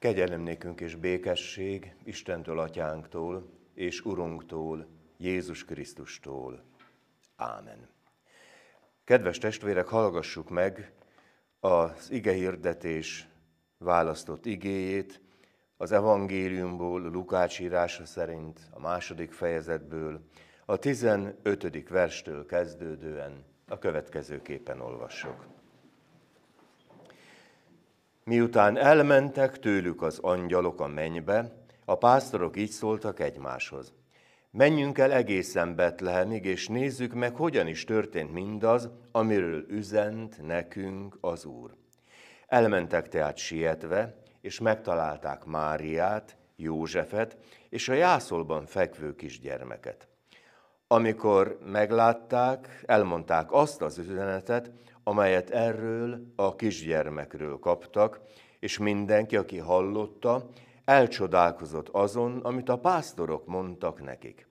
Kegyelem nékünk és békesség Istentől, Atyánktól és Urunktól, Jézus Krisztustól. Ámen. Kedves testvérek, hallgassuk meg az igehirdetés választott igéjét, az evangéliumból, Lukács írása szerint, a második fejezetből, a 15. verstől kezdődően a következőképpen olvassuk. Miután elmentek tőlük az angyalok a mennybe, a pásztorok így szóltak egymáshoz. Menjünk el egészen Betlehemig, és nézzük meg, hogyan is történt mindaz, amiről üzent nekünk az Úr. Elmentek tehát sietve, és megtalálták Máriát, Józsefet és a jászolban fekvő kisgyermeket. Amikor meglátták, elmondták azt az üzenetet, amelyet erről a kisgyermekről kaptak, és mindenki, aki hallotta, elcsodálkozott azon, amit a pásztorok mondtak nekik.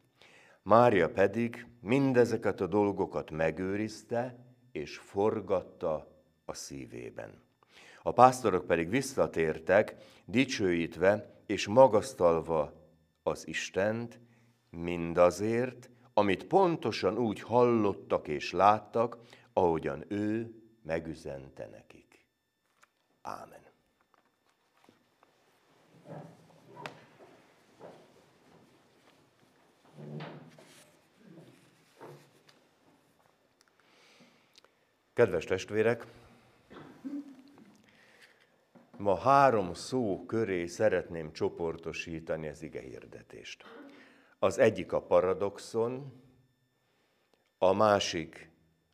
Mária pedig mindezeket a dolgokat megőrizte, és forgatta a szívében. A pásztorok pedig visszatértek, dicsőítve és magasztalva az Istent, mindazért, amit pontosan úgy hallottak és láttak, ahogyan ő megüzente nekik. Ámen. Kedves testvérek, ma három szó köré szeretném csoportosítani az ige hirdetést. Az egyik a paradoxon, a másik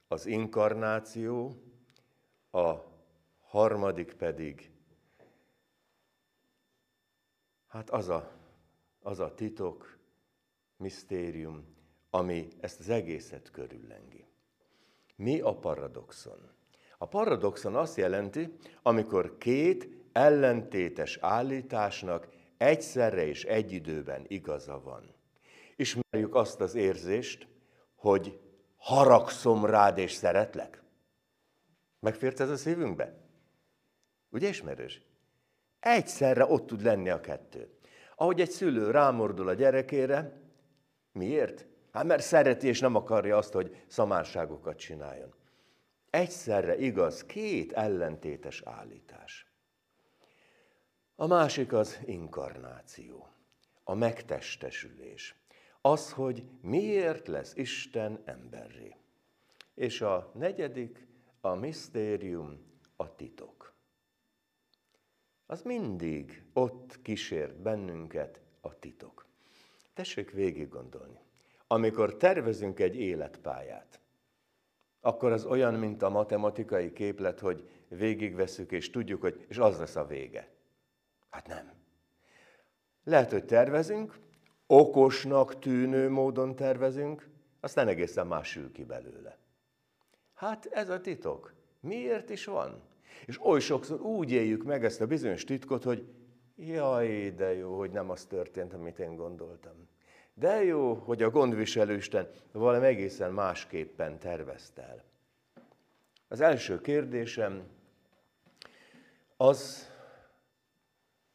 az inkarnáció, a harmadik pedig, hát az a, az a titok, misztérium, ami ezt az egészet körüllengi. Mi a paradoxon? A paradoxon azt jelenti, amikor két ellentétes állításnak egyszerre és egy időben igaza van. Ismerjük azt az érzést, hogy haragszom rád és szeretlek? Megfért ez a szívünkbe? Ugye ismerős? Egyszerre ott tud lenni a kettő. Ahogy egy szülő rámordul a gyerekére, miért? Hát mert szereti és nem akarja azt, hogy szamárságokat csináljon. Egyszerre igaz, két ellentétes állítás. A másik az inkarnáció, a megtestesülés az, hogy miért lesz Isten emberré. És a negyedik, a misztérium, a titok. Az mindig ott kísért bennünket a titok. Tessék végig gondolni. Amikor tervezünk egy életpályát, akkor az olyan, mint a matematikai képlet, hogy végigveszük és tudjuk, hogy és az lesz a vége. Hát nem. Lehet, hogy tervezünk, okosnak tűnő módon tervezünk, aztán egészen más sül ki belőle. Hát ez a titok. Miért is van? És oly sokszor úgy éljük meg ezt a bizonyos titkot, hogy jaj, de jó, hogy nem az történt, amit én gondoltam. De jó, hogy a gondviselő Isten valami egészen másképpen tervezte el. Az első kérdésem az,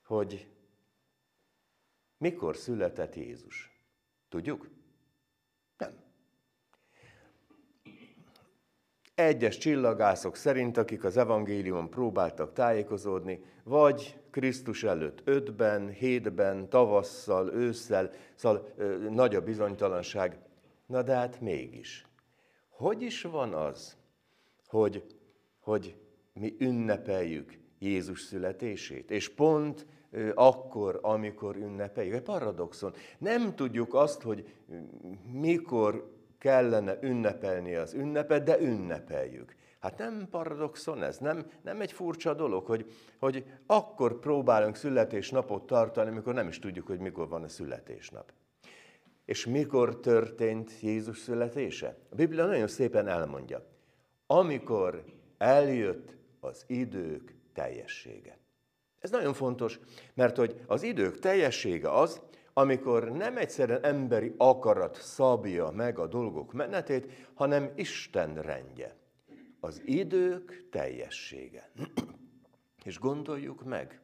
hogy mikor született Jézus? Tudjuk? Nem. Egyes csillagászok szerint, akik az evangéliumon próbáltak tájékozódni, vagy Krisztus előtt ötben, hétben, tavasszal, ősszel, szóval ö, nagy a bizonytalanság. Na de hát mégis. Hogy is van az, hogy, hogy mi ünnepeljük Jézus születését, és pont akkor, amikor ünnepeljük. Egy paradoxon. Nem tudjuk azt, hogy mikor kellene ünnepelni az ünnepet, de ünnepeljük. Hát nem paradoxon ez, nem, nem egy furcsa dolog, hogy, hogy akkor próbálunk születésnapot tartani, amikor nem is tudjuk, hogy mikor van a születésnap. És mikor történt Jézus születése? A Biblia nagyon szépen elmondja. Amikor eljött az idők teljessége. Ez nagyon fontos, mert hogy az idők teljessége az, amikor nem egyszerűen emberi akarat szabja meg a dolgok menetét, hanem Isten rendje. Az idők teljessége. És gondoljuk meg,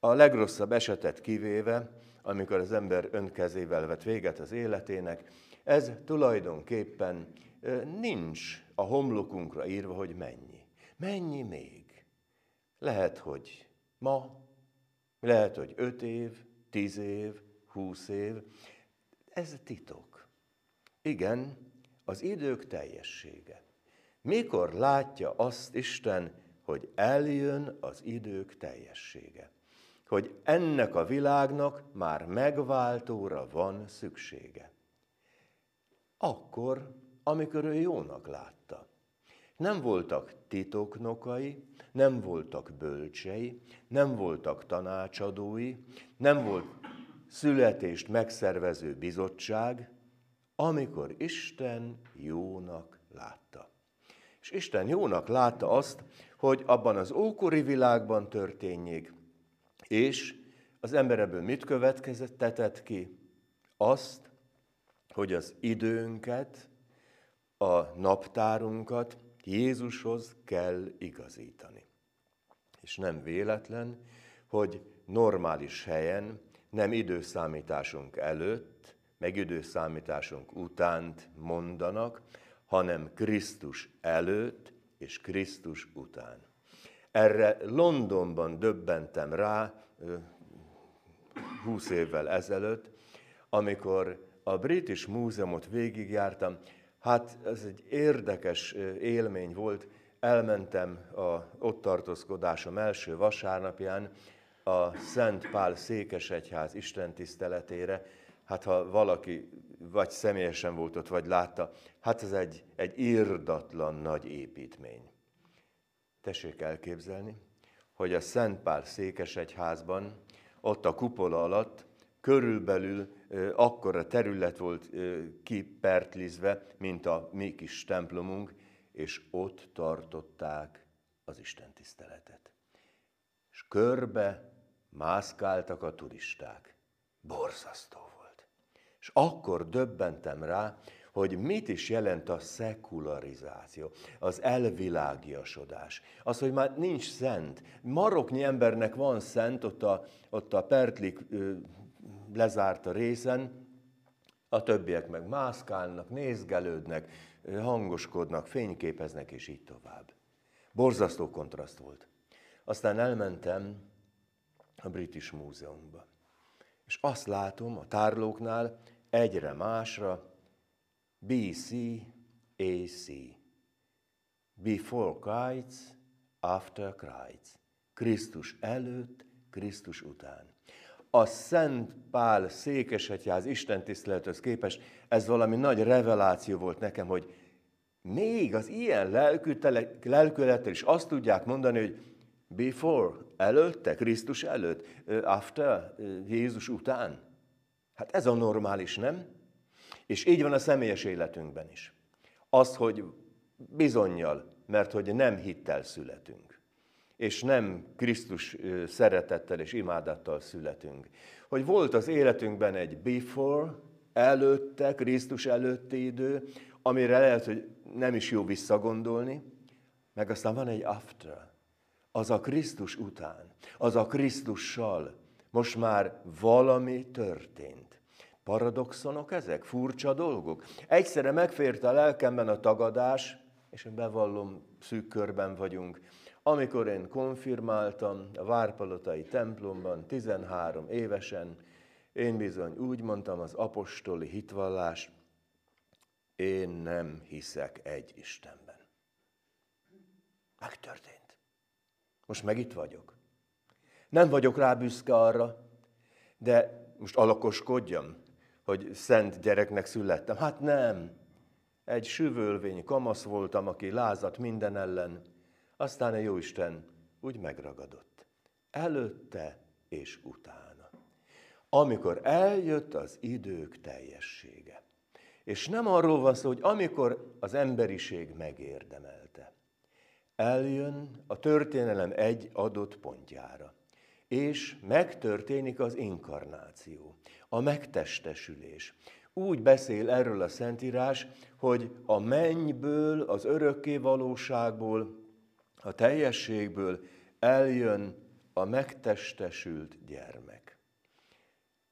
A legrosszabb esetet kivéve, amikor az ember önkezével vet véget az életének, ez tulajdonképpen nincs a homlokunkra írva, hogy mennyi. Mennyi még? Lehet, hogy ma, lehet, hogy öt év, tíz év, húsz év. Ez titok. Igen, az idők teljessége. Mikor látja azt Isten, hogy eljön az idők teljessége? Hogy ennek a világnak már megváltóra van szüksége. Akkor, amikor ő jónak látta. Nem voltak titoknokai, nem voltak bölcsei, nem voltak tanácsadói, nem volt születést megszervező bizottság, amikor Isten jónak látta. És Isten jónak látta azt, hogy abban az ókori világban történjék, és az ember ebből mit következett, tetett ki? Azt, hogy az időnket, a naptárunkat Jézushoz kell igazítani. És nem véletlen, hogy normális helyen, nem időszámításunk előtt, meg időszámításunk utánt mondanak, hanem Krisztus előtt és Krisztus után. Erre Londonban döbbentem rá 20 évvel ezelőtt, amikor a British Múzeumot végigjártam, hát ez egy érdekes élmény volt. Elmentem a ott tartózkodásom első vasárnapján a Szent Pál Székesegyház istentiszteletére. Hát ha valaki vagy személyesen volt ott, vagy látta, hát ez egy, egy írdatlan nagy építmény. Tessék elképzelni, hogy a Szent Pál Székesegyházban, ott a kupola alatt körülbelül akkora terület volt kipertlizve, mint a mi kis templomunk, és ott tartották az Isten tiszteletet. És körbe mászkáltak a turisták. Borzasztó volt. És akkor döbbentem rá, hogy mit is jelent a szekularizáció, az elvilágiasodás. Az, hogy már nincs szent. Maroknyi embernek van szent, ott a, ott a Pertlik lezárt a részen, a többiek meg mászkálnak, nézgelődnek, hangoskodnak, fényképeznek, és így tovább. Borzasztó kontraszt volt. Aztán elmentem a British Múzeumba. És azt látom a tárlóknál egyre másra BC, AC. Before Christ, after Christ. Krisztus előtt, Krisztus után a Szent Pál székesegyház istentisztelethez képest ez valami nagy reveláció volt nekem, hogy még az ilyen lelkülettel is azt tudják mondani, hogy before, előtte, Krisztus előtt, after, Jézus után. Hát ez a normális, nem? És így van a személyes életünkben is. Az, hogy bizonyal, mert hogy nem hittel születünk és nem Krisztus szeretettel és imádattal születünk. Hogy volt az életünkben egy before, előtte, Krisztus előtti idő, amire lehet, hogy nem is jó visszagondolni, meg aztán van egy after, az a Krisztus után, az a Krisztussal. Most már valami történt. Paradoxonok ezek, furcsa dolgok. Egyszerre megférte a lelkemben a tagadás, és én bevallom, szűk körben vagyunk, amikor én konfirmáltam a Várpalotai templomban 13 évesen, én bizony úgy mondtam az apostoli hitvallás, én nem hiszek egy Istenben. Megtörtént. Most meg itt vagyok. Nem vagyok rá büszke arra, de most alakoskodjam, hogy szent gyereknek születtem. Hát nem. Egy süvölvény kamasz voltam, aki lázat minden ellen, aztán a Jóisten úgy megragadott. Előtte és utána. Amikor eljött az idők teljessége. És nem arról van szó, hogy amikor az emberiség megérdemelte. Eljön a történelem egy adott pontjára. És megtörténik az inkarnáció, a megtestesülés. Úgy beszél erről a Szentírás, hogy a mennyből, az örökké valóságból a teljességből eljön a megtestesült gyermek.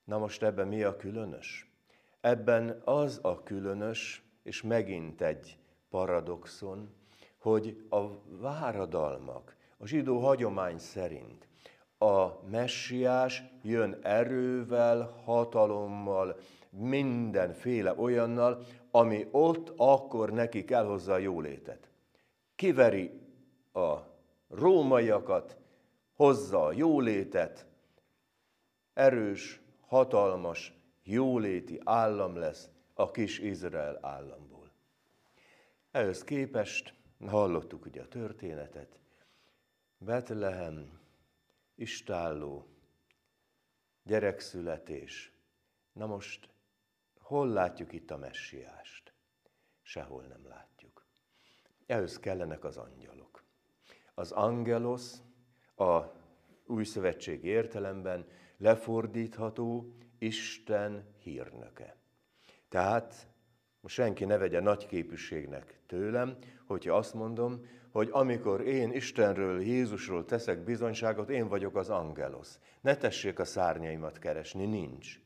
Na most ebben mi a különös? Ebben az a különös, és megint egy paradoxon, hogy a váradalmak, a zsidó hagyomány szerint a messiás jön erővel, hatalommal, mindenféle olyannal, ami ott akkor neki kell hozzá a jólétet. Kiveri a rómaiakat, hozza a jólétet, erős, hatalmas, jóléti állam lesz a kis Izrael államból. Ehhez képest hallottuk ugye a történetet, Betlehem, istálló, gyerekszületés. Na most hol látjuk itt a messiást? Sehol nem látjuk. Ehhez kellenek az angyalok. Az angelos a új szövetségi értelemben lefordítható Isten hírnöke. Tehát most senki ne vegye nagy képűségnek tőlem, hogyha azt mondom, hogy amikor én Istenről, Jézusról teszek bizonyságot, én vagyok az angelos. Ne tessék a szárnyaimat keresni, nincs.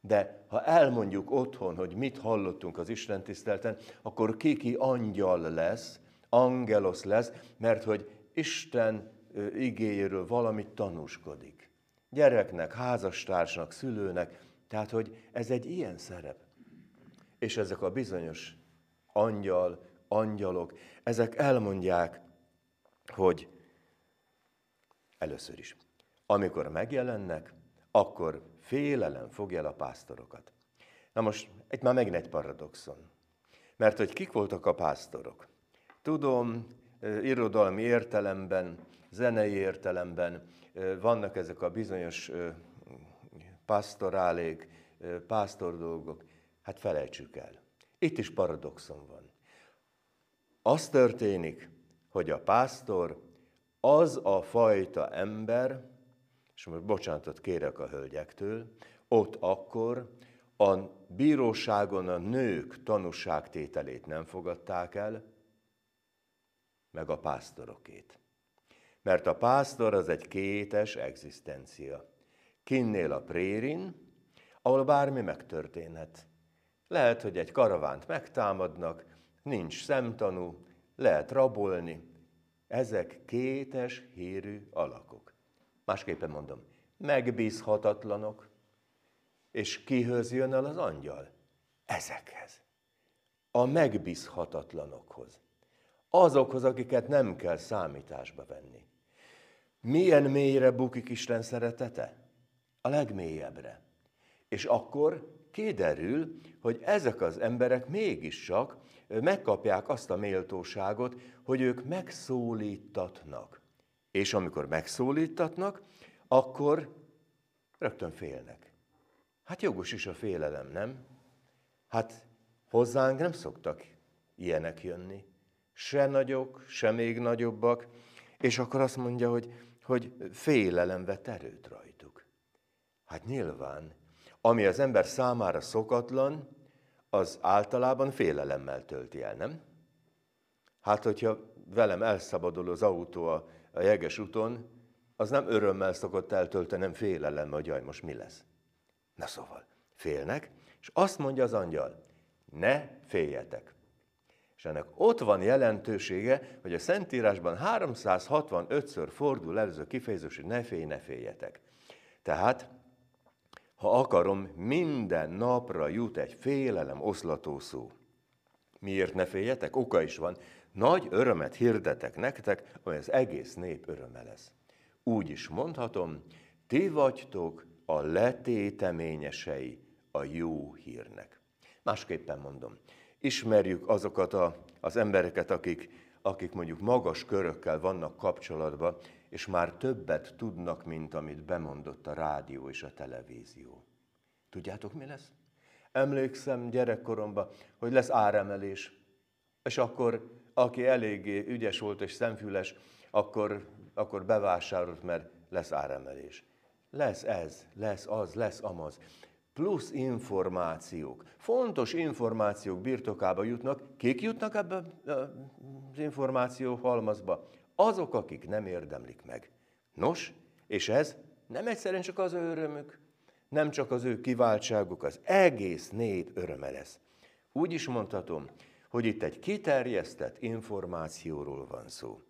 De ha elmondjuk otthon, hogy mit hallottunk az Isten tisztelten, akkor kiki angyal lesz, angelos lesz, mert hogy Isten igéjéről valamit tanúskodik. Gyereknek, házastársnak, szülőnek, tehát hogy ez egy ilyen szerep. És ezek a bizonyos angyal, angyalok, ezek elmondják, hogy először is, amikor megjelennek, akkor félelem fogja el a pásztorokat. Na most, itt már megint egy paradoxon. Mert hogy kik voltak a pásztorok? Tudom, irodalmi értelemben, zenei értelemben vannak ezek a bizonyos pastorálék, pásztor dolgok. Hát felejtsük el. Itt is paradoxon van. Az történik, hogy a pásztor az a fajta ember, és most bocsánatot kérek a hölgyektől, ott akkor a bíróságon a nők tanúságtételét nem fogadták el, meg a pásztorokét. Mert a pásztor az egy kétes egzisztencia. Kinnél a prérin, ahol bármi megtörténhet. Lehet, hogy egy karavánt megtámadnak, nincs szemtanú, lehet rabolni. Ezek kétes hírű alakok. Másképpen mondom, megbízhatatlanok. És kihöz jön el az angyal? Ezekhez. A megbízhatatlanokhoz. Azokhoz, akiket nem kell számításba venni. Milyen mélyre bukik Isten szeretete? A legmélyebbre. És akkor kiderül, hogy ezek az emberek mégiscsak megkapják azt a méltóságot, hogy ők megszólítatnak. És amikor megszólítatnak, akkor rögtön félnek. Hát jogos is a félelem, nem? Hát hozzánk nem szoktak ilyenek jönni. Se nagyok, se még nagyobbak. És akkor azt mondja, hogy, hogy félelem vett erőt rajtuk. Hát nyilván, ami az ember számára szokatlan, az általában félelemmel tölti el, nem? Hát, hogyha velem elszabadul az autó a, a jeges úton, az nem örömmel szokott eltölteni, nem félelem, hogy jaj, most mi lesz. Na szóval, félnek, és azt mondja az angyal, ne féljetek. És ennek ott van jelentősége, hogy a Szentírásban 365-ször fordul el ez a kifejezés, hogy ne félj, ne féljetek. Tehát ha akarom, minden napra jut egy félelem oszlató szó. Miért ne féljetek? Oka is van. Nagy örömet hirdetek nektek, amely az egész nép öröme lesz. Úgy is mondhatom, ti vagytok a letéteményesei a jó hírnek. Másképpen mondom, ismerjük azokat a, az embereket, akik, akik mondjuk magas körökkel vannak kapcsolatban, és már többet tudnak, mint amit bemondott a rádió és a televízió. Tudjátok, mi lesz? Emlékszem gyerekkoromban, hogy lesz áremelés, és akkor aki eléggé ügyes volt és szemfüles, akkor, akkor bevásárolt, mert lesz áremelés. Lesz ez, lesz az, lesz amaz. Plusz információk. Fontos információk birtokába jutnak. Kik jutnak ebbe az információ halmazba? azok, akik nem érdemlik meg. Nos, És ez nem egyszerűen csak az ő örömük, nem csak az ő kiváltságuk, az egész nép öröme lesz. Úgy is mondhatom, hogy itt egy kiterjesztett információról van szó.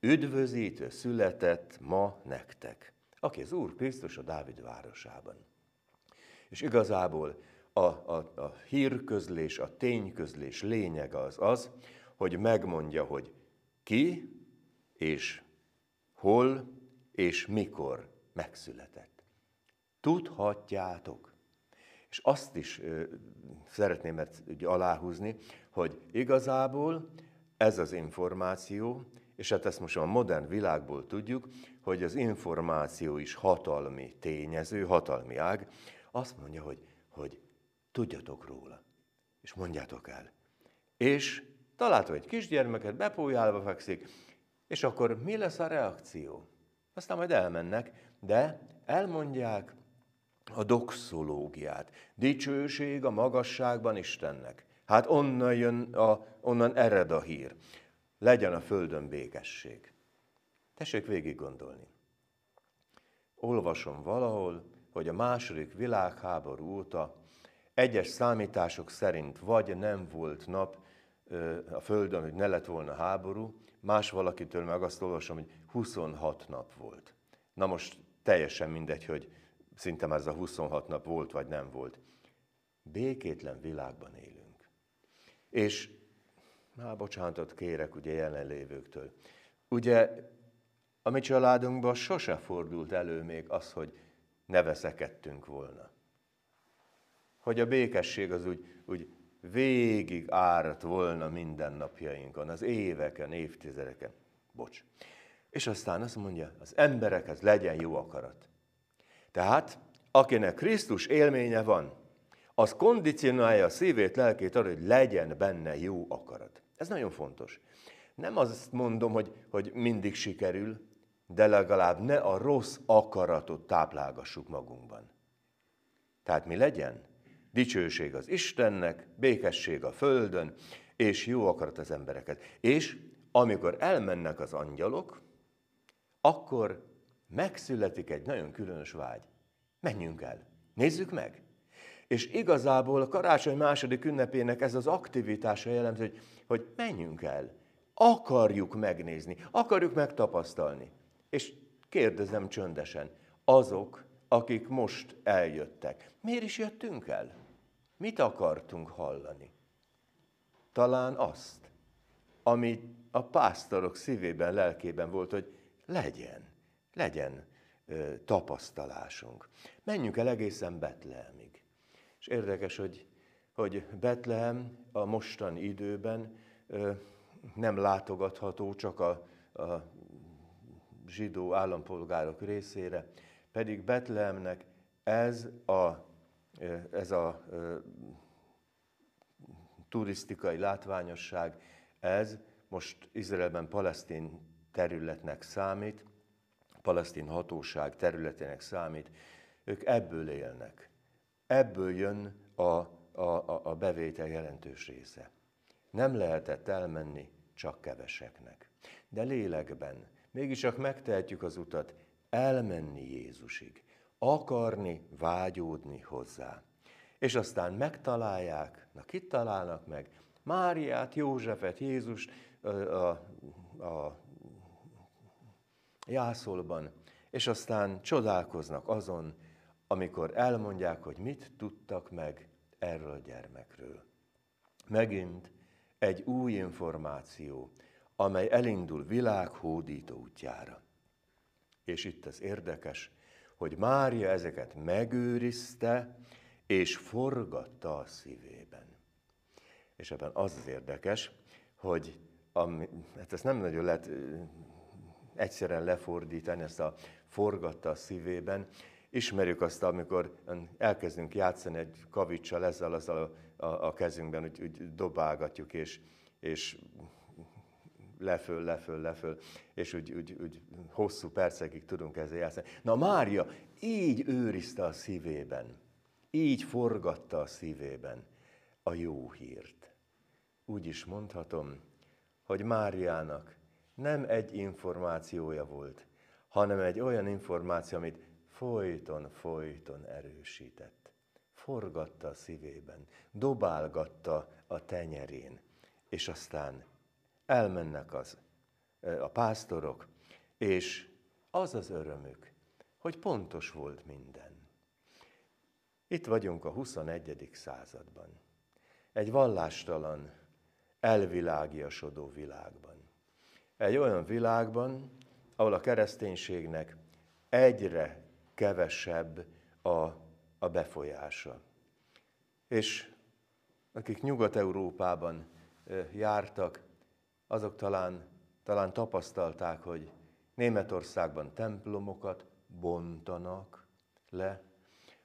Üdvözítő született ma nektek, aki az Úr Krisztus a Dávid városában. És igazából a, a, a hírközlés, a tényközlés lényeg az az, hogy megmondja, hogy ki és hol és mikor megszületett. Tudhatjátok. És azt is ö, szeretném mert ugye, aláhúzni, hogy igazából ez az információ, és hát ezt most a modern világból tudjuk, hogy az információ is hatalmi tényező, hatalmi ág, azt mondja, hogy, hogy tudjatok róla, és mondjátok el. És találtok egy kisgyermeket, bepójálva fekszik, és akkor mi lesz a reakció? Aztán majd elmennek, de elmondják a doxológiát. Dicsőség a magasságban Istennek. Hát onnan jön, a, onnan ered a hír. Legyen a földön békesség. Tessék végig gondolni. Olvasom valahol, hogy a második világháború óta egyes számítások szerint vagy nem volt nap a Földön, hogy ne lett volna háború, más valakitől meg azt olvasom, hogy 26 nap volt. Na most teljesen mindegy, hogy szinte már ez a 26 nap volt vagy nem volt. Békétlen világban élünk. És, már bocsánatot kérek ugye jelenlévőktől. Ugye a mi családunkban sose fordult elő még az, hogy ne veszekedtünk volna. Hogy a békesség az úgy, úgy végig árat volna mindennapjainkon, az éveken, évtizedeken. Bocs. És aztán azt mondja, az emberekhez legyen jó akarat. Tehát, akinek Krisztus élménye van, az kondicionálja a szívét, lelkét arra, hogy legyen benne jó akarat. Ez nagyon fontos. Nem azt mondom, hogy, hogy mindig sikerül, de legalább ne a rossz akaratot táplálgassuk magunkban. Tehát mi legyen? Dicsőség az Istennek, békesség a Földön, és jó akarat az embereket. És amikor elmennek az angyalok, akkor megszületik egy nagyon különös vágy. Menjünk el, nézzük meg. És igazából a karácsony második ünnepének ez az aktivitása jellemző, hogy, hogy menjünk el, akarjuk megnézni, akarjuk megtapasztalni. És kérdezem csöndesen, azok, akik most eljöttek, miért is jöttünk el? Mit akartunk hallani? Talán azt, ami a pásztorok szívében, lelkében volt, hogy legyen, legyen ö, tapasztalásunk. Menjünk el egészen Betlehemig. És érdekes, hogy, hogy Betlehem a mostani időben ö, nem látogatható csak a, a zsidó állampolgárok részére, pedig Betlehemnek ez a, ez a turisztikai látványosság, ez most Izraelben palesztin területnek számít, palesztin hatóság területének számít, ők ebből élnek. Ebből jön a, a, a bevétel jelentős része. Nem lehetett elmenni csak keveseknek. De lélekben mégis csak megtehetjük az utat, elmenni Jézusig, akarni, vágyódni hozzá. És aztán megtalálják, na kit találnak meg? Máriát, Józsefet, Jézus a, a, a jászolban, és aztán csodálkoznak azon, amikor elmondják, hogy mit tudtak meg erről a gyermekről. Megint egy új információ, amely elindul világ hódító útjára. És itt az érdekes, hogy Mária ezeket megőrizte, és forgatta a szívében. És ebben az az érdekes, hogy ami, hát ezt nem nagyon lehet egyszerűen lefordítani, ezt a forgatta a szívében. Ismerjük azt, amikor elkezdünk játszani egy kavicsal, ezzel, azzal a, a, a kezünkben, úgy, úgy dobálgatjuk, és, és leföl, leföl, leföl, és úgy, úgy, úgy hosszú percekig tudunk ezzel játszani. Na Mária így őrizte a szívében, így forgatta a szívében a jó hírt. Úgy is mondhatom, hogy Máriának nem egy információja volt, hanem egy olyan információ, amit folyton, folyton erősített. Forgatta a szívében, dobálgatta a tenyerén, és aztán elmennek az, a pásztorok, és az az örömük, hogy pontos volt minden. Itt vagyunk a 21. században. Egy vallástalan, elvilágiasodó világban. Egy olyan világban, ahol a kereszténységnek egyre kevesebb a, a befolyása. És akik Nyugat-Európában jártak, azok talán, talán tapasztalták, hogy Németországban templomokat bontanak le,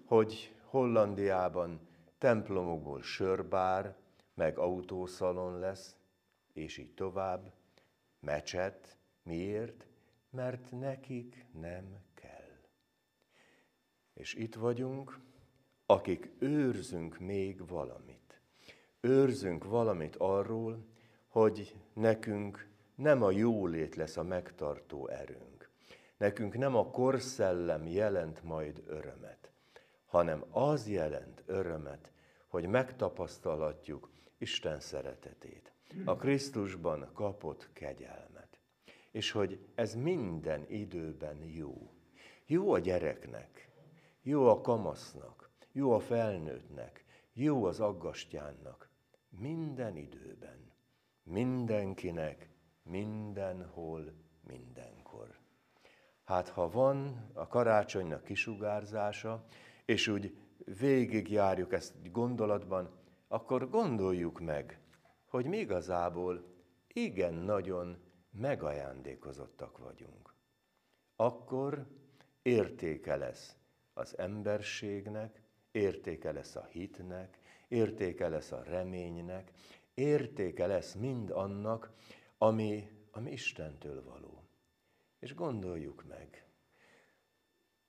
hogy Hollandiában templomokból sörbár, meg autószalon lesz, és így tovább, mecset. Miért? Mert nekik nem kell. És itt vagyunk, akik őrzünk még valamit. Őrzünk valamit arról, hogy nekünk nem a jólét lesz a megtartó erőnk. Nekünk nem a korszellem jelent majd örömet, hanem az jelent örömet, hogy megtapasztalhatjuk Isten szeretetét, a Krisztusban kapott kegyelmet, és hogy ez minden időben jó. Jó a gyereknek, jó a kamasznak, jó a felnőttnek, jó az aggastyánnak, minden időben, mindenkinek, mindenhol, mindenkor. Hát ha van a karácsonynak kisugárzása, és úgy végigjárjuk ezt gondolatban, akkor gondoljuk meg, hogy mi igazából igen nagyon megajándékozottak vagyunk. Akkor értéke lesz az emberségnek, értéke lesz a hitnek, értéke lesz a reménynek, értéke lesz mind annak, ami, ami Istentől való. És gondoljuk meg,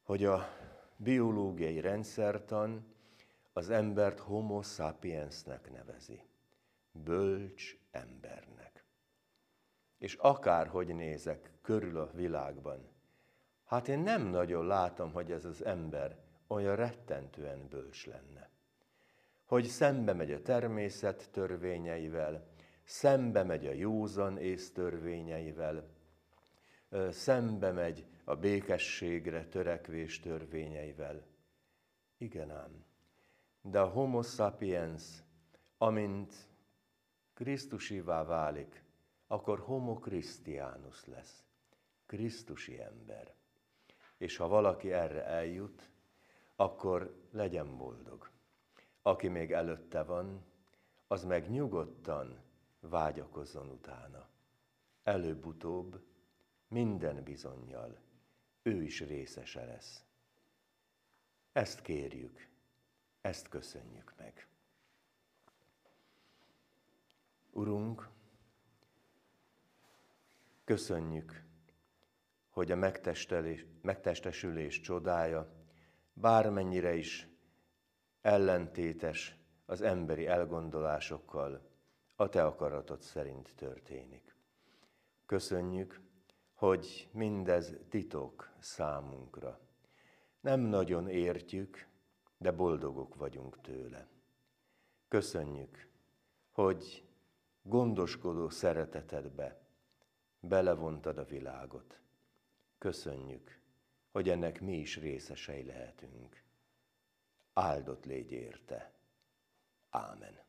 hogy a biológiai rendszertan az embert homo sapiensnek nevezi, bölcs embernek. És akárhogy nézek körül a világban, hát én nem nagyon látom, hogy ez az ember olyan rettentően bölcs lenne. Hogy szembe megy a természet törvényeivel, szembe megy a józan ész törvényeivel, szembe megy a békességre törekvés törvényeivel. Igen ám, de a homo sapiens, amint Krisztusivá válik, akkor homo Christianus lesz, Krisztusi ember. És ha valaki erre eljut, akkor legyen boldog. Aki még előtte van, az meg nyugodtan vágyakozzon utána. Előbb-utóbb minden bizonyjal ő is részese lesz. Ezt kérjük, ezt köszönjük meg. Urunk, köszönjük, hogy a megtestesülés csodája bármennyire is ellentétes az emberi elgondolásokkal, a Te akaratod szerint történik. Köszönjük, hogy mindez titok számunkra. Nem nagyon értjük, de boldogok vagyunk tőle. Köszönjük, hogy gondoskodó szeretetedbe belevontad a világot. Köszönjük, hogy ennek mi is részesei lehetünk. Áldott légy érte. Ámen.